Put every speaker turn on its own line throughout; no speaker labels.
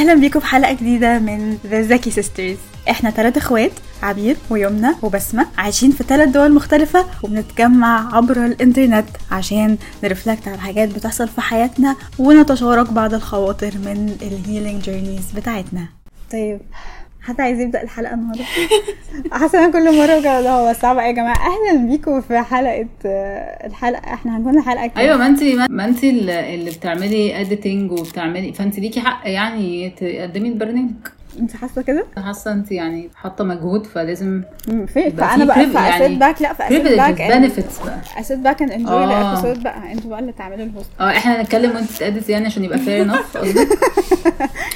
أهلا بيكم في حلقة جديدة من the Zaky sisters إحنا ثلاث إخوات عبير ويمنى وبسمة عايشين في ثلاث دول مختلفة وبنتجمع عبر الإنترنت عشان ن reflect على حاجات بتحصل في حياتنا ونتشارك بعض الخواطر من ال healing journeys بتاعتنا. طيب حد عايز يبدا الحلقة النهارده. حاسه أنا كل مرة كده هو صعب يا جماعة؟ أهلا بيكم في حلقة الحلقة إحنا هنكون الحلقة كام؟
أيوه ما انت ما انت اللي بتعملي editing وبتعملي فانت ليكي حق يعني تقدمي البرنامج.
انت حاسه كده؟
حاسة انت يعني حاطة مجهود فلازم
في فأنا
في
بقى
privilege
فا sit
يعني
back لا فا sit back
privileges benefits بقى.
ا sit back and enjoy
آه.
ال episode بقى أنتوا بقى اللي تعملوا ال
host. آه إحنا هنتكلم وانت ت edit يعني عشان يبقى fair enough قصدك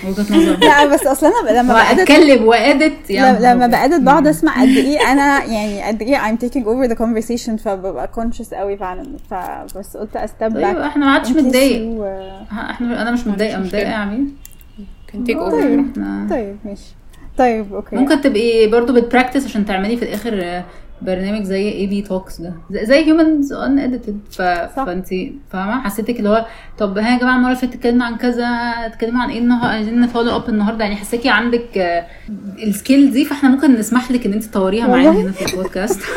وجهة نظر.
لا بس أصلا أنا لما بقعد
اتكلم وا edit يعني
لما بقعد بقعد أسمع قد إيه أنا يعني قد إيه I'm taking over the conversation فببقى conscious قوي فعلا. فبس قلت ا
step
back
إحنا ما حدش متضايق. إحنا أنا مش
متضايقة
متضايقه. يا عمين
can take
طيب.
over
إحنا
طيب ماشي. طيب okay.
ممكن تبقي برضو بت practice عشان تعملي في الآخر آه، برنامج زي AB Talks ده. زي- Humans Unedited ف... فانت فاهمة؟ حسيتك اللي هو طب ها يا جماعة المرة اللي فاتت اتكلمنا عن كذا اتكلمنا عن إيه النهارده عايزين ن follow up النهارده. يعني حساكي عندك آه، ال skill دي فاحنا ممكن نسمح لك إن أنت تطوريها معانا؟ هنا في البودكاست.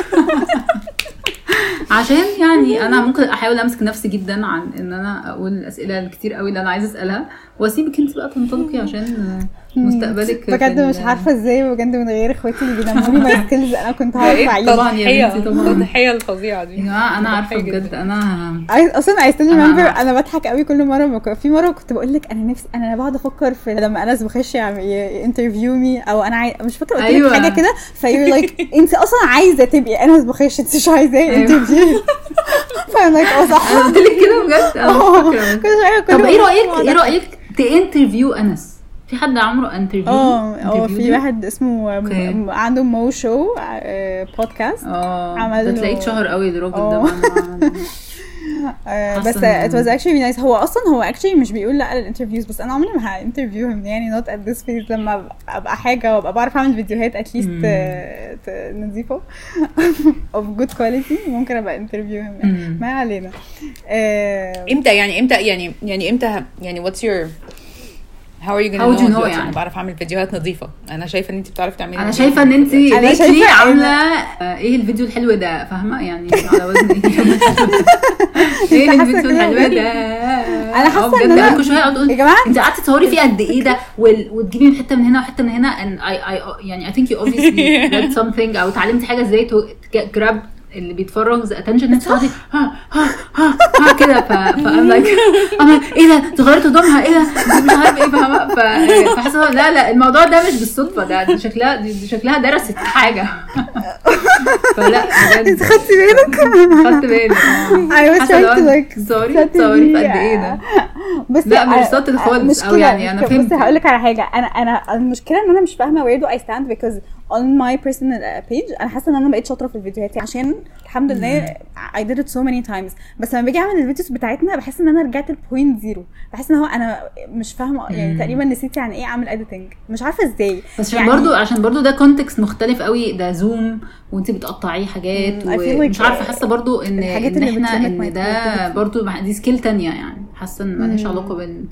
عشان يعني أنا ممكن أحاول أمسك نفسي جدا عن إن أنا أقول الأسئلة الكتير قوي اللي أنا عايزة أسألها. وأسيبك أنت بقى تنطلقي عشان مستقبلك
بجد مش عارفة إزاي بجد من غير اخواتي اللي بينموني my skills أنا كنت هعرف اعيد
طبعاً يا بنتي، طبعاً.
التضحية الفظيعة
يا
دي
جماعة أنا
عارفة
بجد. أنا
عايز أصلا عايز
أنا-
remember
أنا
بضحك قوي كل مرة بك... في مرة كنت بقول لك أنا نفسي أنا بقعد أفكر في لما أنس بخش interview me أو أنا عاي... مش فاكرة قلت لك
أيوة.
حاجة كده؟ ف you're like انت أصلا عايزة تبقي أنس بخش انت مش عايزاه. interview فانا like أه صح.
أنا قلت لك كده بجد. أه
كل
طب
إيه
رايك
إيه
رأيك ت interview أنس؟ في حد عمره interview
آه آه في واحد اسمه. م- عنده Mo Show بودكاست
آه
عمل
ده
له-
تلاقيه اتشهر قوي الراجل ده.
آه، بس it was actually nice هو أصلا هو actually مش بيقول لأ لل interviews بس أنا عمري ما ها interview him يعني not at this phase لما أبقى حاجة وأبقى بعرف أعمل فيديوهات at least
مم.
آه، ت- نظيفة of good quality ممكن أبقى interview him
مم.
ما علينا آه،
إمتى يعني إمتى يعني يعني إمتى يعني what's your how are you gonna
How would
know
you know
دلوقتي
يعني؟
أنا بعرف أعمل فيديوهات نظيفة؟ أنا شايفة إن انت بتعرفي تعملي
أنا شايفة إن انت
شايفة إن-
عاملة آه، إيه الفيديو الحلو ده؟ فاهمة؟ يعني على وزن
إيه إيه
الفيديو الحلو؟ ده؟ آه، بجد
إن أنا-
كل شوية أقعد أقول
يا جماعة.
أنت قعدتي تصوري فيه قد إيه ده؟ وتجيبي حتة من هنا وحتة من هنا and I, I يعني I think you obviously read something أو اتعلمتي حاجة إزاي to grab اللي بيتفرج the attention ها ها ها ها كده. ف ف I'm like إيه ده؟ انت غيرت هدومها إيه ده؟ مش عارف إيه فاهمة؟ فحاسة هو- لا لا الموضوع ده مش بالصدفة. ده دي شكلها دي, شكلها درست حاجة. فلا
انت خدتي بالك؟
خدت بالي. تصوري
set
تصوري في
the-
قد إيه ده؟
بس
لا، مش subtle خالص، أو يعني. أنا فهمت.
بس هقول لك على حاجة. أنا أنا المشكلة إن أنا مش فاهمة do I stand because on my personal page. أنا حاسة إن أنا بقيت شاطرة في الفيديوهات عشان الحمد لله I did it so many times. بس لما باجي أعمل ال videos بتاعتنا بحس إن أنا رجعت ال point zero بحس إن هو أنا مش فاهمة يعني. تقريبا نسيت يعني إيه أعمل editing. مش عارفة إزاي.
بس عشان
يعني-
برضو عشان برضو ده context مختلف قوي. ده zoom وانت بتقطعيه حاجات ومش عارفة حاسة برضو إن
الحاجات
إن
اللي
إحنا
إن
ده. برضو دي skill تانية يعني. حاسة إن مالهاش. علاقة بال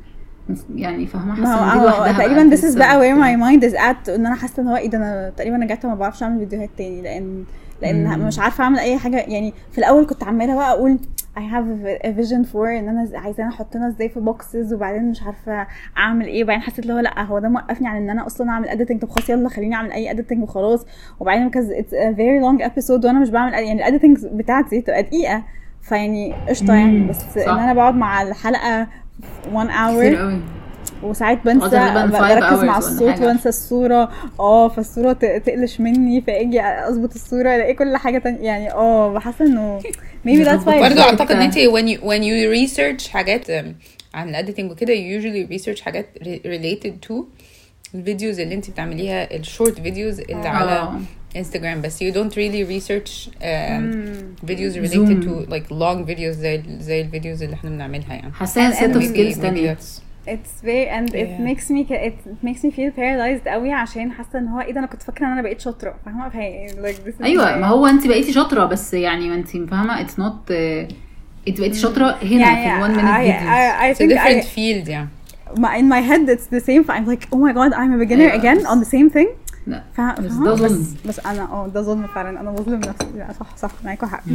يعني فاهمة؟ حاسة
إن
لوحدها
تقريبا is
لسه
بقى
بت-
my mind is at إن أنا حاسة إن هو إيه ده أنا تقريبا رجعت ما بعرفش أعمل فيديوهات تاني لأن لأن
مم.
مش عارفة أعمل أي حاجة. يعني في الأول كنت عمالة بقى أقول I have a vision for إن أنا عايزه انا أحطنا إزاي في boxes وبعدين مش عارفة أعمل إيه. وبعدين حسيت اللي هو لأ هو ده موقفني عن إن أنا أصلا أعمل editing. طب خلاص يلا خليني أعمل أي editing وخلاص. وبعدين because it's a very long episode وأنا مش بعمل يعني ال editing بتاعتي تبقى دقيقة. فيعني قشطة يعني. بس
صح.
ان أنا بقعد مع الحلقة 1
كتير
hour
قوي
وساعات بنسى بركز مع الصوت. وانسى الصورة آه فالصورة تقلش مني فأجي أظبط الصورة ألاقي كل حاجة تانية يعني آه بحس إنه maybe that's why
برضه أعتقد
إن.
انت when you when you research حاجات um, عن ال editing وكده you usually research حاجات re- related to ال videos اللي انت بتعمليها ال short videos اللي
آه.
على انستغرام بس you don't really research um, videos related
Zoom.
to like long videos زي زي الفيديوز اللي احنا بنعملها يعني
حاساها
And-
سيت
and
اوف
maybe-
سكيلز
maybe
تانية
that's-
it's very and it
Yeah.
makes me ca- it makes me feel paralyzed قوي عشان حاسه ان هو ايه ده انا كنت فاكره ان انا بقيت شاطره فاهمه فهي like this is
ايوه
my-
ما هو انت بقيتي شاطره بس يعني ما انت فاهمه اتس نوت انت بقيتي شاطره هنا في
يعني
الوان
I,
مينيت
I, I
it's a
think
different
I,
field يعني
my, in my head it's the same I'm like oh my god I'm a beginner
أيوة.
again on the same thing
لا.
فا-
بس؟ ده
بس
ظلم.
بس أنا آه ده ظلم فعلا. أنا بظلم نفسي. لا صح صح معاكوا حق.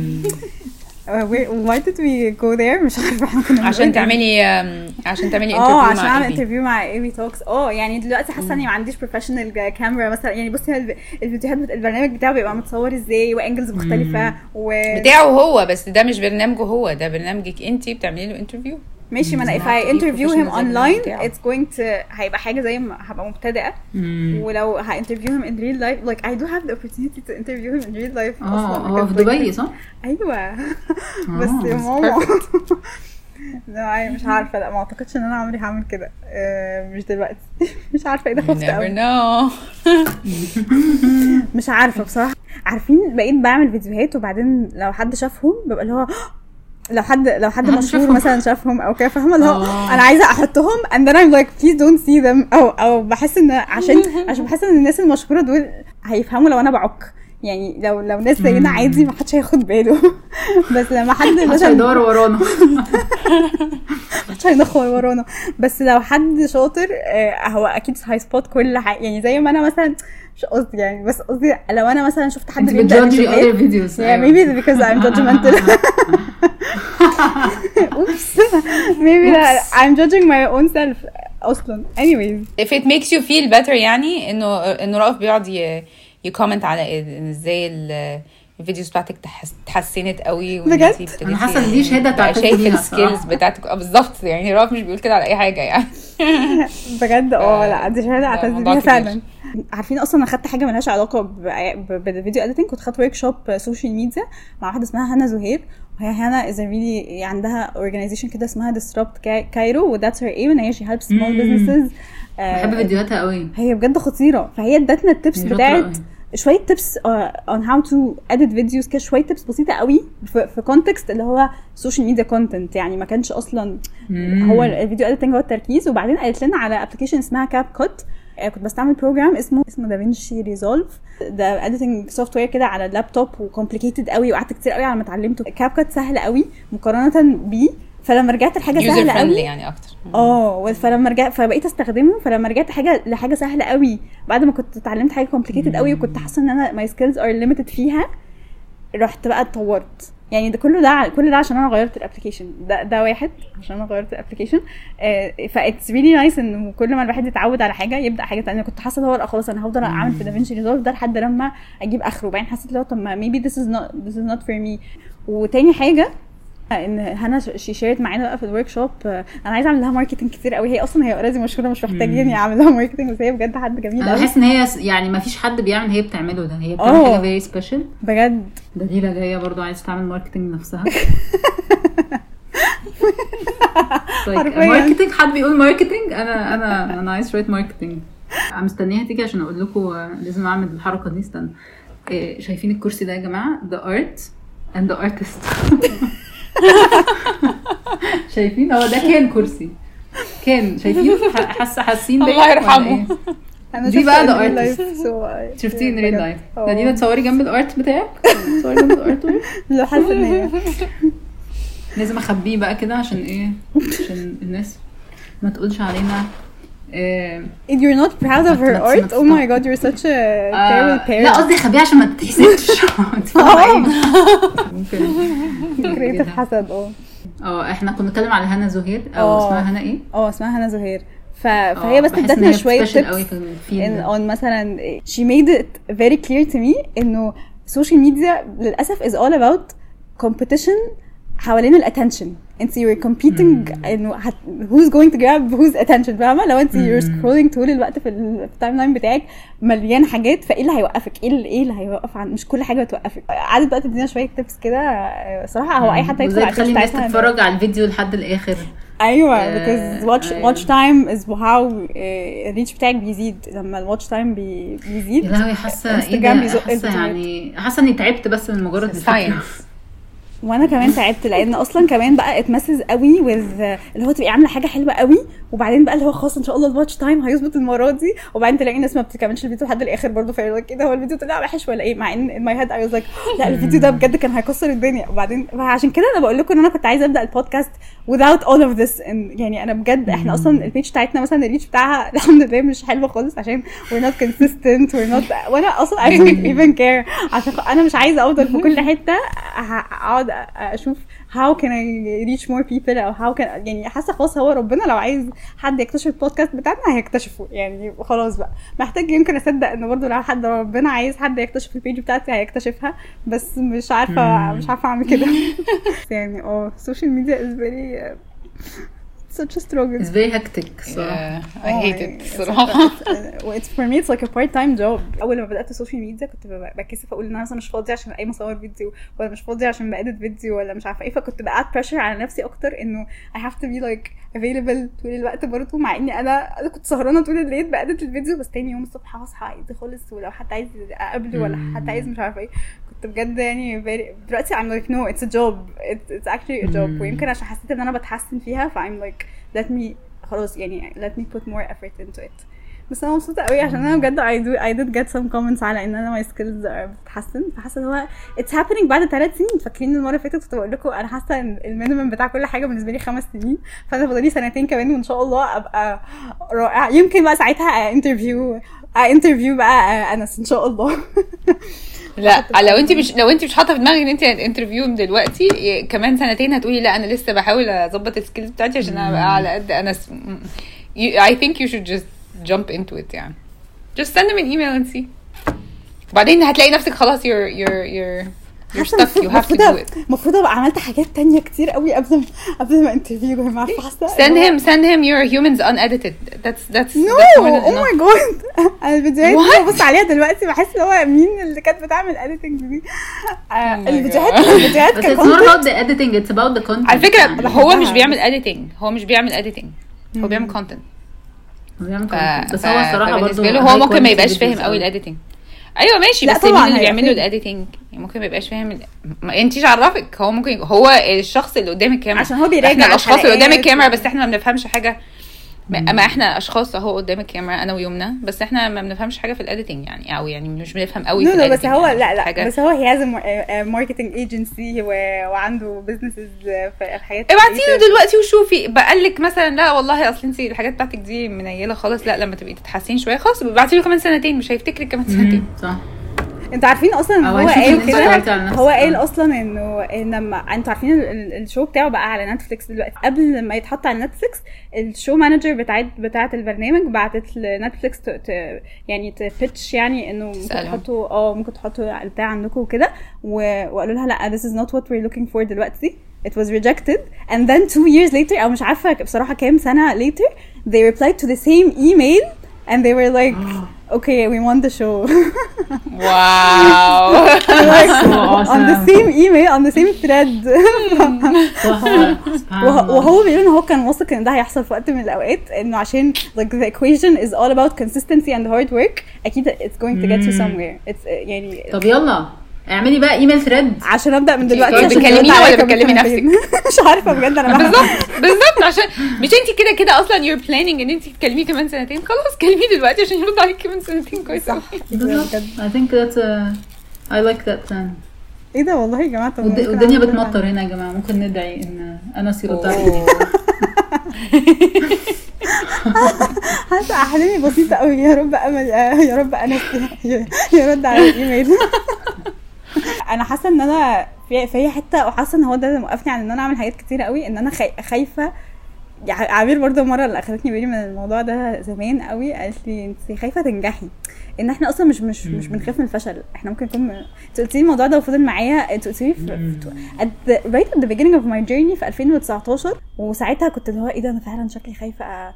Uh, why did we go there? مش عارفة. إحنا كنا
عشان
إيه.
تعملي آم، عشان تعملي
آه
interview
عشان
مع أعمل
interview مع ايبي توكس آه يعني دلوقتي حاسة إني ما عنديش professional كاميرا مثلا. يعني بصي الف- الفيديوهات البرنامج بتاعه بيبقى متصور إزاي و angles مختلفة وماشي
بتاعه هو بس ده مش برنامجه هو. ده برنامجك انت بتعملي له interview
ما أنا if. I interview him online it's going to هيبقى حاجة زي ما هبقى
مبتدئة.
ولو ه interview him in real life like I do have the opportunity to interview him in real life
آه
أصلا
هو في دبي صح؟
أيوه. بس يا ماما. لا مش عارفة لا ما أعتقدش إن أنا عمري هعمل كده. آه، مش دلوقتي. مش عارفة إيه ده خفت
never
قوي
know.
مش عارفة بصراحة. عارفين بقيت بعمل فيديوهات وبعدين لو حد شافهم ببقى اللي هو لو حد لو حد مشهور. مثلا شافهم أو كده فاهمة اللي هو
آه.
أنا عايزة أحطهم and then I'm like please don't see them أو أو بحس إن عشان عشان بحس إن الناس المشهورة دول هيفهموا لو أنا بعك يعني لو لو ناس زينا. عادي ما حدش هياخد باله بس لما حد مثلا
هيدور ورانا
محدش هيدخل ورانا بس لو حد شاطر آه، هو أكيد هيسبوت كل حاجة يعني زي ما أنا مثلا مش قصدي يعني بس قصدي لو أنا مثلا شفت حد
انت بيبدأ
Yeah,
أيوة.
maybe because I'm judgmental. Oops. maybe that I'm judging my own self أصلا. Anyways.
if it makes you feel better يعني انه إنه رأف بيقعد ي- يـ comment على إن إزاي ال- videos بتاعتك تحس- اتحسنت قوي
بجد؟
أنا حاسة إن دي شهادة
بقى
تعتز
شايف ال
skills.
بتاعتك آه بالظبط يعني رأف مش بيقول كده على أي حاجة يعني
بجد آه لا دي
شهادة
اعتز بيها. فعلا. عارفين أصلا أنا خدت حاجة ملهاش علاقة بال video editing كنت خدت workshop social media مع واحدة اسمها هنا زهير وهي هنا is really عندها organization كده اسمها disrupt كايرو و that's her aim إن هي helps small
مم.
businesses
بحب فيديوهاتها قوي
هي بجد خطيرة فهي ادتنا
شاطرة
بتاعت. شوية tips on how to edit videos كده شوية tips بسيطة قوي في, في context اللي هو social media content يعني ما كانش أصلا
مم.
هو ال video editing هو التركيز. وبعدين قالت لنا على application اسمها CapCut كنت بستعمل program اسمه اسمه DaVinci Resolve ده editing software كده على ال laptop و complicated قوي وقعدت كتير قوي على ما اتعلمته. CapCut سهل قوي مقارنة بيه. فلما رجعت لحاجه سهلة قوي.
يعني أكتر.
آه فلما رجعت فبقيت أستخدمه فلما رجعت حاجة لحاجة سهلة قوي. بعد ما كنت اتعلمت حاجة complicated قوي وكنت حاسة إن أنا my skills are limited فيها رحت بقى اتطورت. يعني ده كله ده كل ده عشان أنا غيرت ال application ده ده واحد عشان أنا غيرت ال application ف it's really nice إن كل ما الواحد يتعود على حاجة يبدأ حاجة ثانية كنت حاسة هو لأ خلاص أنا هفضل أعمل في DaVinci Resolve ده لحد لما أجيب آخره. وبعدين حسيت اللي هو طب ما maybe this is not this is not for me. وتاني حاجة إن هنا she shared معانا بقى في ال workshop أنا عايزة أعمل لها marketing كتير قوي هي أصلا هي already مشهورة مش محتاجين اعمل لها marketing بس هي بجد حد جميل أنا
بحس إن هي يعني ما فيش حد بيعمل هي بتعمله ده. هي بتعمل. حاجة very special
بجد.
دليلة جاية برضو عايزة تعمل marketing نفسها. طيب
حرفياً.
marketing حد بيقول marketing أنا أنا أنا عايز شوية ماركتنج أنا مستنيها تيجي عشان أقول لكم لازم أعمل الحركة دي. استنى. إيه، شايفين الكرسي ده يا جماعة؟ The art and the artist. شايفين هو ده كان كرسي كان شايفين حاسه حاسين بيا
الله يرحمه.
إيه؟
أنا
دي بقى
life, so I-
شفتيه ان ريل
بجد.
لايف
آه.
خلينا تصوري جنب الارت بتاعك تصوري جنب الارت.
لو حاسة إن هي
لازم أخبيه بقى كده عشان إيه عشان الناس ما تقولش علينا
you're not proud of her art? Oh my god you're such a
آه
terrible parent.
لا قصدي اخبيه عشان ما تتحسدش ممكن.
creative حسد آه
آه إحنا كنا بنتكلم على هنا زهير. أو
آه.
اسمها هنا إيه؟
آه اسمها هنا زهير. ف...
آه،
فهي بس ادتنا شوية
special قوي
tips in on مثلا she made it very clear to me إنه السوشيال ميديا للأسف is all about competition حوالين ال attention انت you're competing انه who's going to grab whose attention فاهمة؟ لو انت you're scrolling طول الوقت في ال timeline بتاعك مليان حاجات فإيه اللي هيوقفك؟ إيه اللي إيه اللي هيوقف عن مش كل حاجة بتوقفك قعدت بقى تدينا شوية tips كده آه، صراحة هو أي حد هيدخل على
تخلي الناس تتفرج على الفيديو لحد الآخر.
أيوه
آه،
because watch
أيوة.
watch time is how آه، ال reach بتاعك بيزيد. لما ال watch time بي بيزيد
يا لهوي
حاسة
إيه
حاسة.
يعني حاسة إني تعبت بس من مجرد الفكرة.
وأنا كمان تعبت لأن أصلا كمان بقى it messes قوي with اللي هو تبقي عاملة حاجة حلوة قوي وبعدين بقى اللي هو خلاص ان شاء الله ال watch time هيظبط المرة دي. وبعدين تلاقي ناس ما بتكملش الفيديو لحد الآخر برضه فيقول لك إيه ده هو الفيديو طلع وحش ولا إيه؟ مع إن my head I was like لا الفيديو ده بجد كان هيكسر الدنيا. وبعدين عشان كده أنا بقول لكم إن أنا كنت عايزة أبدأ ال podcast without all of this. and يعني أنا بجد إحنا أصلا ال page بتاعتنا مثلا ال reach بتاعها الحمد لله مش حلوة خالص عشان we're not consistent we're not وأنا أصلا I don't even care. عشان أنا مش عايزة أفضل في كل حتة أقعد أشوف how can I reach more people أو how can يعني حاسة خلاص هو ربنا لو عايز حد يكتشف البودكاست بتاعنا هيكتشفه. يعني خلاص بقى. محتاج يمكن أصدق إن برضه لو حد ربنا عايز حد يكتشف البيج بتاعتي هيكتشفها. بس مش عارفة مش عارفة أعمل كده. يعني آه ال social media is very uh, such a struggle
It's very hectic الصراحة
Yeah, I hate
يعني
it الصراحة
it's for me it's like a part time job. أول ما بدأت ال social media كنت ب- بتكسف أقول إن أنا مثلا مش فاضية عشان أي مصور فيديو ولا مش فاضية عشان بأدت فيديو ولا مش عارفة إيه. فكنت بقعد pressure على نفسي أكتر إنه I have to be like available طول الوقت برضه مع إني أنا أنا كنت سهرانة طول الليل بأدت الفيديو بس تاني يوم الصبح هصحى عادي خالص ولو حد عايز أقابله ولا حد عايز مش عارفة إيه. كنت بجد يعني دلوقتي I'm like no it's a job. It's, it's actually a job. ويمكن عشان حسيت إن أنا بتحسن فيها ف I'm like let me خلاص يعني let me put more effort into it. بس أنا مبسوطة قوي عشان أنا بجد I do I did get some comments على إن أنا my skills are بتتحسن فحاسة إن هو it's happening بعد ثلاث سنين. فاكرين المرة اللي فاتت كنت بقول لكم أنا حاسة إن ال minimum بتاع كل حاجة بالنسبة لي خمس سنين. فأنا فاضلي سنتين كمان وإن شاء الله أبقى رائعة. يمكن بقى ساعتها interview interview بقى أنس إن شاء الله.
لا لو انت مش لو انت مش حاطة في دماغك ان انت interview من دلوقتي كمان سنتين هتقولي لا أنا لسه بحاول أظبط ال skills بتاعتي عشان ابقى على قد أنا س... I think you should just jump into it يعني. Just send them an email and see. وبعدين هتلاقي نفسك خلاص you're you're you're you're stuck you have to do it
المفروض أبقى عملت حاجات تانية كتير قوي قبل ما قبل ما انترفيو يا جماعة فحاسة
send him send him your humans unedited that's that's
أو ماي
enough.
جاد أنا الفيديوهات? دي ببص عليها دلوقتي بحس اللي هو مين اللي كانت بتعمل اديتنج دي آه،
my
الفيديوهات
God.
الفيديوهات
بس
كان
it's not about the editing it's about the content
على فكرة
يعني.
هو مش. بيعمل editing هو مش بيعمل editing هو بيعمل content
هو بيعمل
ف...
content. بس. هو الصراحة
فبالنسبة
برضه
له هو ممكن ما يبقاش فاهم قوي.
ال
editing أيوه ماشي بس
طبعاً
مين اللي
هيبقى
بيعمل له.
ال
editing ممكن ما يبقاش فاهم ال- ما انتيش عرفك هو ممكن هو الشخص اللي قدام الكاميرا
عشان هو بيراجع
إحنا الأشخاص اللي قدام. الكاميرا بس إحنا ما بنفهمش حاجة ما ما إحنا أشخاص أهو قدام الكاميرا أنا ويمنى بس إحنا ما بنفهمش حاجة في ال editing يعني أو يعني مش بنفهم قوي في
بس هو
يعني.
لا لا
حاجة-
بس هو he has marketing agency وعنده businesses في الحاجات
ابعتي له. دلوقتي وشوفي بقال لك مثلا لا والله أصل انت الحاجات بتاعتك دي منيلة خالص لا لما تبقي تتحسني شوية خلاص ابعتي له كمان سنتين مش هيفتكرك كمان سنتين
صح
أنتوا عارفين أصلا
إن
هو قال كده. هو قال أصلا إنه لما أنتوا عارفين ال- ال- ال show بتاعه بقى على نتفليكس دلوقتي. قبل ما يتحط على نتفليكس ال show manager بتاعت بتاعت البرنامج بعتت لنتفليكس ت... ت... يعني ت pitch يعني إنه ممكن. تحطوا آه ممكن تحطوا البتاع عندكم وكده. و... وقالوا لها لا this is not what we're looking for دلوقتي. It was rejected. And then two years later أو مش عارفة بصراحة كام سنة later they replied to the same email and they were like okay we want the show
واو
like
So
on the
awesome.
same email on the same thread
تحفة. سبحان
وه-
الله.
وهو بيقول ان هو كان واثق ان ده هيحصل في وقت من الاوقات انه عشان like the equation is all about consistency and hard work اكيد it's going to get you
مم.
somewhere it's uh, يعني
طب يلا اعملي بقى ايميل ثريد
عشان أبدأ من دلوقتي
طيب
عشان
بتكلميني ولا بتكلمي
سنتين. مش عارفة بجد أنا بحب
بالظبط بالظبط عشان مش انت كده كده أصلا you're planning إن انت تكلميه كمان سنتين. خلاص كلميه دلوقتي عشان يرد عليك كمان سنتين. كويس
صح.
بالظبط. I think that's a I like that plan.
إيه ده والله يا جماعة؟
والدنيا
أعمل
بتمطر هنا يا جماعة. ممكن ندعي إن انس يرد عليك
أوه.
حاسة أحلامي بسيطة قوي يا رب امل يا رب انس يرد على الايميل أنا حاسة إن أنا في في حتة وحاسة إن هو ده اللي موقفني عن إن أنا أعمل حاجات كتيرة قوي إن أنا خاي- خايفة. يعني عبير برضه مرة اللي اخدتني بالي من الموضوع ده زمان قوي قالت لي أنت خايفة تنجحي. إن إحنا أصلا مش مش مش بنخاف من الفشل. إحنا ممكن نكون أنت لي الموضوع ده وفضل معايا أنت قلتي لي right at the beginning of my journey في 2019 وساعتها كنت اللي هو إيه ده أنا فعلا شكلي خايفة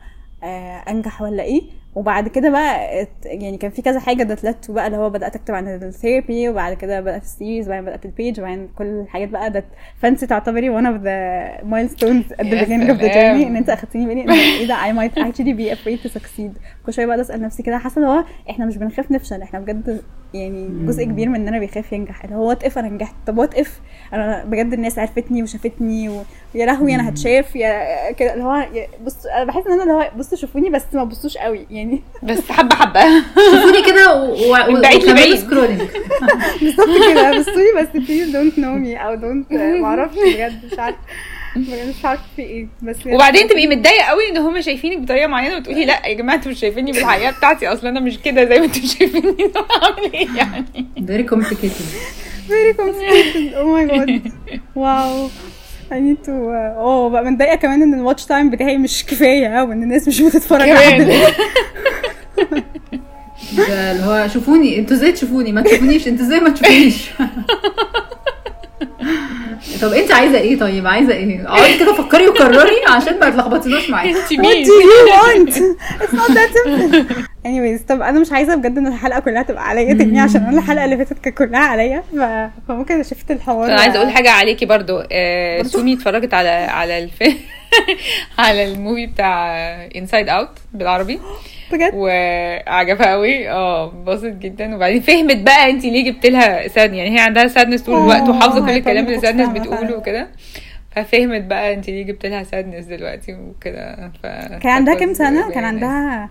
أنجح ولا إيه؟ وبعد كده بقى ات- يعني كان في كذا حاجة ده led بقى اللي هو بدأت أكتب عن ال therapy وبعد كده بدأت ال series وبعدين بدأت ال page وبعدين كل الحاجات بقى ده فانت تعتبري one of the milestones at the
يا
beginning of the
سلام.
journey إن أنت أخدتيني بالي إن إيه ده؟ I might actually be afraid to succeed. كل شوية بقى أسأل نفسي كده حاسة اللي هو إحنا مش بنخاف نفشل إحنا بجد يعني جزء كبير مننا بيخاف ينجح. اللي هو what if أنا نجحت؟ طب what if أنا بجد الناس عرفتني وشافتني و... ويا لهوي أنا هتشاف يا كده. اللي هو بص أنا بحس إن أنا اللي هو بصوا شوفوني بس ما تبصوش قوي. يعني
بس حبة حبة.
شوفوني كده
من بعيد لبعيد.
scrolling
بالظبط كده. بصوني بس please don't know me أو don't معرفش بجد مش عارفه مش عارفه في إيه. بس
وبعدين تبقي متضايقة قوي إن هم شايفينك بطريقة معينة وتقولي لأ يا جماعة أنتوا مش شايفيني بالحقيقة بتاعتي. أصلا أنا مش كده زي ما أنتوا شايفيني. طب أعمل إيه يعني؟
very complicated
very complicated. Oh my god. Wow. I need to آه بقى متضايقة كمان إن الواتش تايم بتاعي مش كفاية وان الناس مش بتتفرج. على
ده اللي هو شوفوني أنتوا إزاي تشوفوني؟ ما تشوفونيش أنتوا إزاي ما تشوفونيش؟ طب انت عايزة إيه طيب؟ عايزة إيه؟ اقعدي كده فكري وكرري عشان ما تلخبطيناش معايا.
انت
What
مين
do you want? Anyways طب أنا مش عايزة بجد إن الحلقة كلها تبقى عليا تاني عشان أنا الحلقة اللي فاتت كانت كلها عليا. فممكن شفت الحوار.
أنا عايزة أقول حاجة عليكي برضو. آه سومي اتفرجت على على الفيلم على ال movie بتاع Inside Out بالعربي.
بجد؟
وعجبها قوي آه انبسطت جدا. وبعدين فهمت بقى انت ليه جبت لها sad يعني هي عندها sadness طول الوقت وحافظة كل
هي
الكلام اللي
sadness
بتقوله. وكده. ففهمت بقى انت ليه جبت لها sadness دلوقتي وكده. ف
كان عندها كام
سنة؟
كان. عندها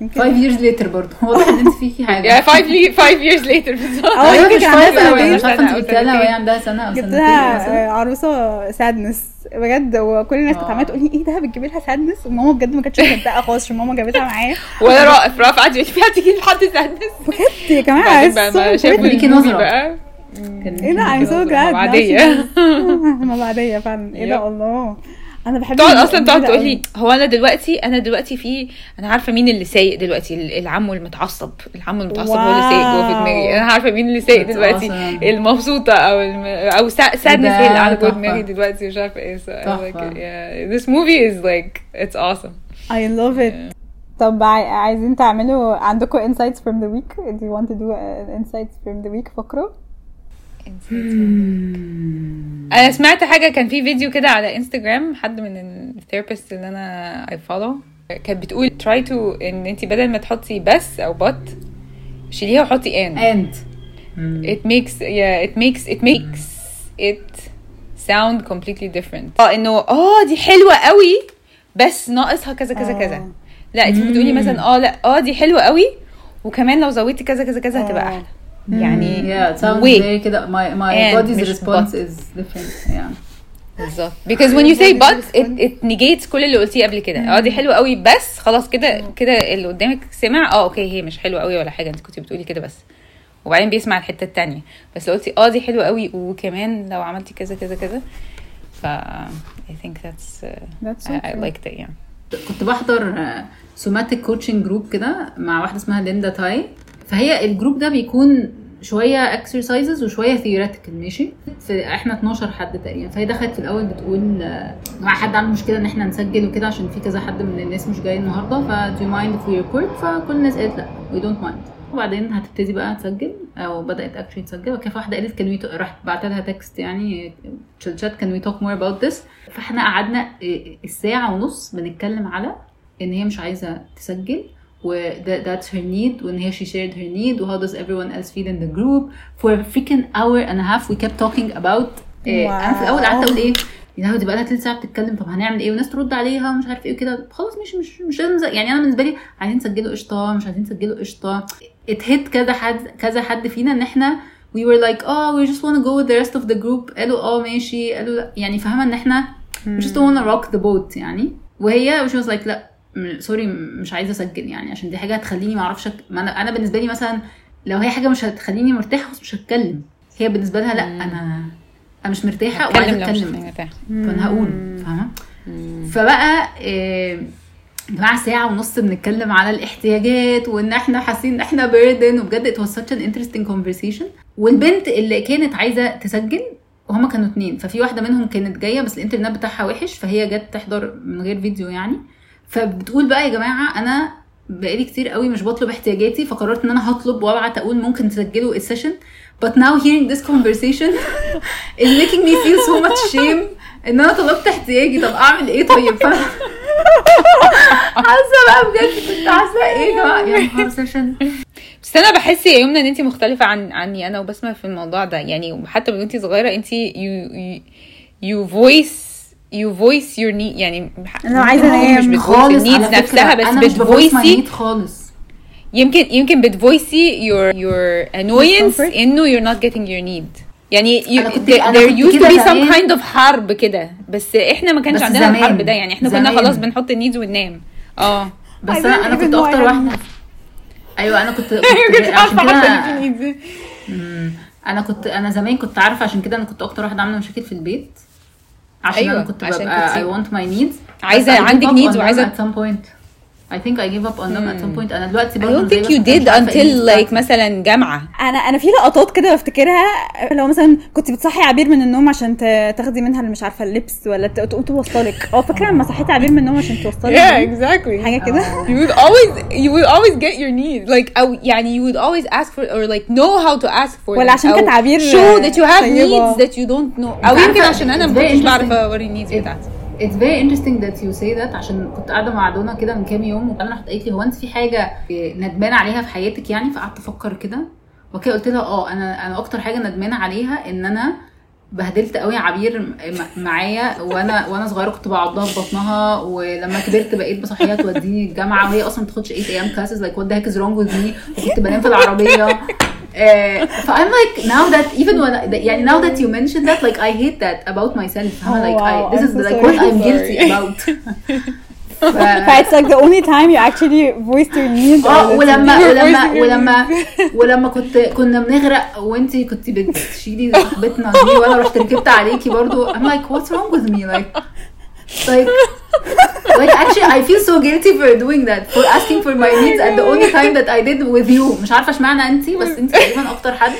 يمكن.
5 years later برضه. واضح ان انت فيكي حاجة.
يا 5 لي 5 years later بالظبط.
آه
يمكن كان عندها سنتين.
مش عارفه انت جبتها لها. وهي عندها سنة
أو
سنتين
آه، عروسة سادنس بجد وكل الناس كانت. عمالة تقول لي إيه ده بتجيبي لها سادنس وماما بجد ما كانتش مصدقة خالص عشان ماما جابتها معايا.
ولا رائف رائف قعد يقول فيها تيجي لحد سادنس
بجد يا
جماعة
pretty.
ليكي كان
إيه ده I'm so glad.
عادية.
ما بعدية فعلا. إيه ده. الله. أنا بحب
تقعد أصلا تقعد تقول. لي هو أنا دلوقتي أنا دلوقتي في أنا عارفة مين اللي سايق دلوقتي ال- العم المتعصب العم المتعصب هو اللي سايق جوه في دماغي. أنا عارفة مين اللي سايق دلوقتي.
awesome.
المبسوطة أو الم... أو سادنس
ده؟
هي اللي قاعدة جوه. دماغي دلوقتي مش عارفة إيه. So like. Yeah. This movie is like it's awesome.
I love it. طب عاي- عايزين تعملوا عندكم insights from the week do you want to do uh, insights from the week فقرة
أنا سمعت حاجة كان في فيديو كده على إنستجرام حد من ال therapist اللي أنا I follow كانت بتقول try to إن أنت بدل ما تحطي بس أو but شيليها وحطي and.
and
it makes yeah it makes it makes it sound completely different. آه إنه آه دي حلوة قوي بس ناقصها كذا كذا
آه.
كذا. لا أنت بتقولي مثلا آه لا آه دي حلوة قوي وكمان لو زودتي كذا كذا كذا هتبقى
آه.
أحلى. يعني
yeah it sounds very كده my my body's response
but.
is different yeah.
بالظبط. Because when you say but it, it negates كل اللي قلتيه قبل كده. آه دي حلوة قوي بس خلاص كده كده اللي قدامك سمع آه okay هي مش حلوة قوي ولا حاجة. انت كنت بتقولي كده بس. وبعدين بيسمع الحتة التانية. بس لو قلتي آه دي حلوة قوي وكمان لو عملتي كذا كذا كذا. ف I think that's uh,
That's so
I, I liked it yeah.
كنت بحضر somatic coaching group كده مع واحدة اسمها ليندا تاي. فهي ال group ده بيكون شوية exercises وشوية theoretical ماشي؟ إحنا 12 حد تقريبا. فهي دخلت في الأول بتقول آه، مع حد عنده مشكلة إن إحنا نسجل وكده عشان في كذا حد من الناس مش جاي النهارده ف do you mind if we record فكل الناس قالت لأ we don't mind. وبعدين هتبتدي بقى تسجل أو بدأت actually تسجل. في واحدة قالت كان talk- رحت بعت لها text يعني ال chat can we talk more about this? فاحنا قعدنا إيه، الساعة ونص بنتكلم على إن هي مش عايزة تسجل. و that- that's her need. وان هي she shared her need و how does everyone else feel in the group? For a freaking hour and a half we kept talking about إيه أنا في الأول قعدت أقول إيه يا لهوي دي بقى لها تلت ساعة بتتكلم طب هنعمل إيه؟ والناس ترد عليها ومش عارف إيه وكده. خلاص مش مش مش لازم نز- يعني أنا بالنسبة لي عايزين نسجله قشطة مش عايزين نسجله قشطة. اتهت كذا حد كذا حد فينا إن إحنا we were like oh we just wanna go with the rest of the group. قالوا آه ماشي. قالوا لا. يعني فاهمة إن إحنا we just don't wanna rock the boat يعني. وهي she was like لا. م- سوري مش عايزة أسجل يعني عشان دي حاجة هتخليني ما أعرفش أك... ما أنا أنا بالنسبة لي مثلا لو هي حاجة مش هتخليني مرتاحة مش هتكلم. هي بالنسبة لها لا أنا أنا مش
مرتاحة
وعايزة
أتكلم.
فأنا هقول فاهمة؟ فبقى يا جماعة ساعة ونص بنتكلم على الاحتياجات وإن إحنا حاسين إن إحنا بيردن وبجد was such an interesting conversation. والبنت اللي كانت عايزة تسجل وهما كانوا اتنين. ففي واحدة منهم كانت جاية بس الإنترنت بتاعها وحش فهي جت تحضر من غير فيديو يعني. فبتقول بقى يا جماعة أنا بقالي كتير قوي مش بطلب احتياجاتي فقررت إن أنا هطلب وأبعت أقول ممكن تسجلوا ال session but now hearing this conversation is making me feel so much shame إن أنا طلبت احتياجي. طب أعمل إيه طيب؟ ف- حاسة بقى بجد كنت حاسة إيه يا جماعة؟ session
بس أنا بحس يا يمنى إن انت مختلفة عن عني أنا وبسمة في الموضوع ده. يعني حتى من وانت صغيرة انت يو يو فويس يو فويس يور نيد يعني
لو عايزة
مش
أنام
بتفويس النيدز نفسها بس
أنا مش
بتفويسي
خالص
يمكن يمكن بتفويسي your your annoyance. إنه you're not getting your need يعني you, there, used to be some
زمان.
kind of حرب كده بس إحنا ما كانش عندنا
زمان.
الحرب ده يعني إحنا كنا
زمان.
خلاص بنحط النيدز وننام آه
بس أنا
أنا
كنت
أكتر
واحدة أيوه أنا كنت, كنت عشان كده. أنا كنت أنا زمان كنت عارفة عشان كده أنا كنت أكتر واحدة عاملة مشاكل في البيت عشان
أيوة،
أنا كنت
عشان
ببقى
كنتي-
I want my needs.
عايزة-
بس I give
عندك
up
needs
on them
وعايزة-
at some point. I think I gave up on them at some point أنا دلوقتي
I
برضه
don't
زي
think
بس
you
كنت مش
did
عارفة إيه
until
الneeds
like
بتاعتي.
مثلا جامعة
أنا أنا في لقطات كده بفتكرها لو مثلا كنت بتصحي عبير من النوم عشان ت- تاخدي منها اللي مش عارفة اللبس ولا ت- تقوم توصلك آه فاكرة لما صحيتي عبير من النوم عشان توصلك
Yeah, exactly.
حاجة كده
You would always you would always get your needs like أو يعني you would always ask for or like know how to ask for
ولا
them.
عشان
أو
كانت عبير
show that you have
طيبة.
needs that you don't know أو
عارفة
يمكن عشان أنا
it's
ما
very
كنتش بعرف
interesting.
أوري النيدز
It-
بتاعتي
It's very interesting that you say that. عشان كنت قاعدة مع دونا كده من كام يوم وبعدين راحت قالت لي هو أنت في حاجة ندمانه عليها في حياتك يعني؟ فقعدت أفكر كده. وكده قلت لها آه أنا أنا أكتر حاجة ندمانة عليها إن أنا بهدلت قوي عبير معايا وأنا وأنا صغيرة كنت بعضها في بطنها ولما كبرت بقيت بصحيها توديني الجامعة وهي أصلا ما بتاخدش 8 أيام كلاسز لايك وات ذا هيك از رونج وذ مي وكنت بنام في العربية. فايم لايك now that even when I, يعني now that you mentioned that like I hate that about myself I'm
Oh,
like
wow,
I, this
I'm
is
so
like
sorry.
what I'm guilty
Sorry.
about ف...
It's like the only time you actually voiced your needs
اه
or
ولما
You're
ولما
voicing your
ولما ولما كنت كنا بنغرق وانت كنت بتشيلي صاحبتنا دي وانا رحت ركبت عليكي برضو I'm like what's wrong with me like like like actually I feel so guilty for doing that for asking for my needs at the only time that I did with you مش عارفه اشمعنى انت بس انت تقريبا أكتر حد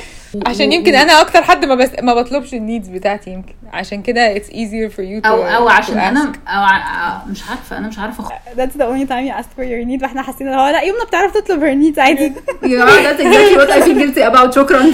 عشان يمكن أنا أكتر حد ما بس ما بطلبش ال needs بتاعتي يمكن عشان كده it's easier for you to
أو
أو
عشان أنا. أو مش عارفه أنا مش عارفه
that's the only time you asked for your need وإحنا حاسين ان هو لا يمنى بتعرف تطلب her needs عادي
يا جماعة that's exactly what I feel guilty about شكرا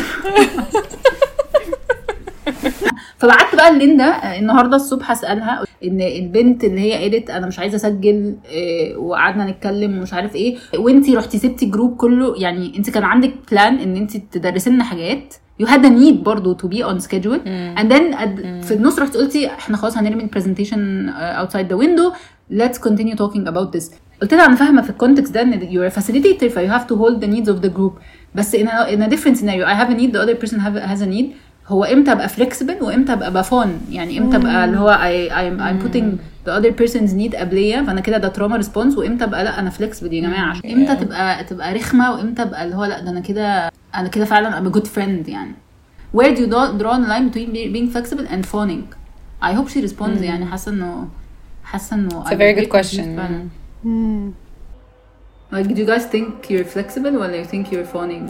فبعت بقى ليندا آه، النهارده الصبح اسالها إن البنت اللي هي قالت أنا مش عايزة أسجل آه، وقعدنا نتكلم ومش عارف إيه وإنتي رحتي سبتي ال group كله يعني انت كان عندك plan إن انت تدرسي لنا حاجات. You had a need برضه be on schedule. and then at- في النص رحت قلتي إحنا خلاص هنرمي ال presentation outside the window. Let's continue talking about this. قلت لها أنا فاهمة في ال context ده إن you're a facilitator ف you have to hold the needs of the group. بس in a, in a different scenario. I have a need the other person have, has a need. هو إمتى ابقى flexible وامتى ابقى بفون يعني إمتى ابقى اللي هو I, I'm, I'm putting the other person's need قبليه فانا كده ده trauma response وامتى ابقى لا أنا flexible يا جماعة عشان إمتى تبقى تبقى رخمه وامتى ابقى اللي هو لا ده أنا كده أنا كده فعلا I'm a good friend يعني where do you draw draw the line between be- being flexible and phoning I hope she responds يعني حاسه انه حاسه انه
It's a very good question.
Hmm.
Like, do you guys think you're flexible or you think you're phoning?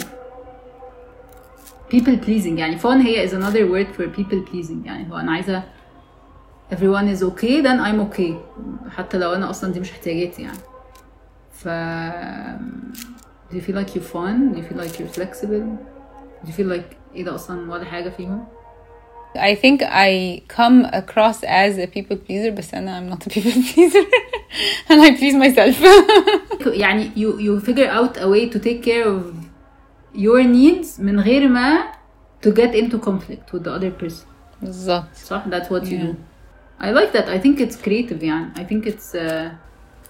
People pleasing يعني phone هي is another word for people pleasing يعني هو أنا عايزة everyone is okay then I'm okay حتى لو أنا أصلا دي مش احتياجاتي يعني ف do you feel like you're fun? Do you feel like you're flexible? Do you feel like إيه ده أصلا ولا حاجة فيهم؟
I think I come across as a people pleaser بس أنا I'm not a people pleaser and I please myself
يعني you you figure out a way to take care of your needs من غير ما to get into conflict with the other person
بالظبط
صح that's what you do I like that I think it's creative يعني I think it's uh,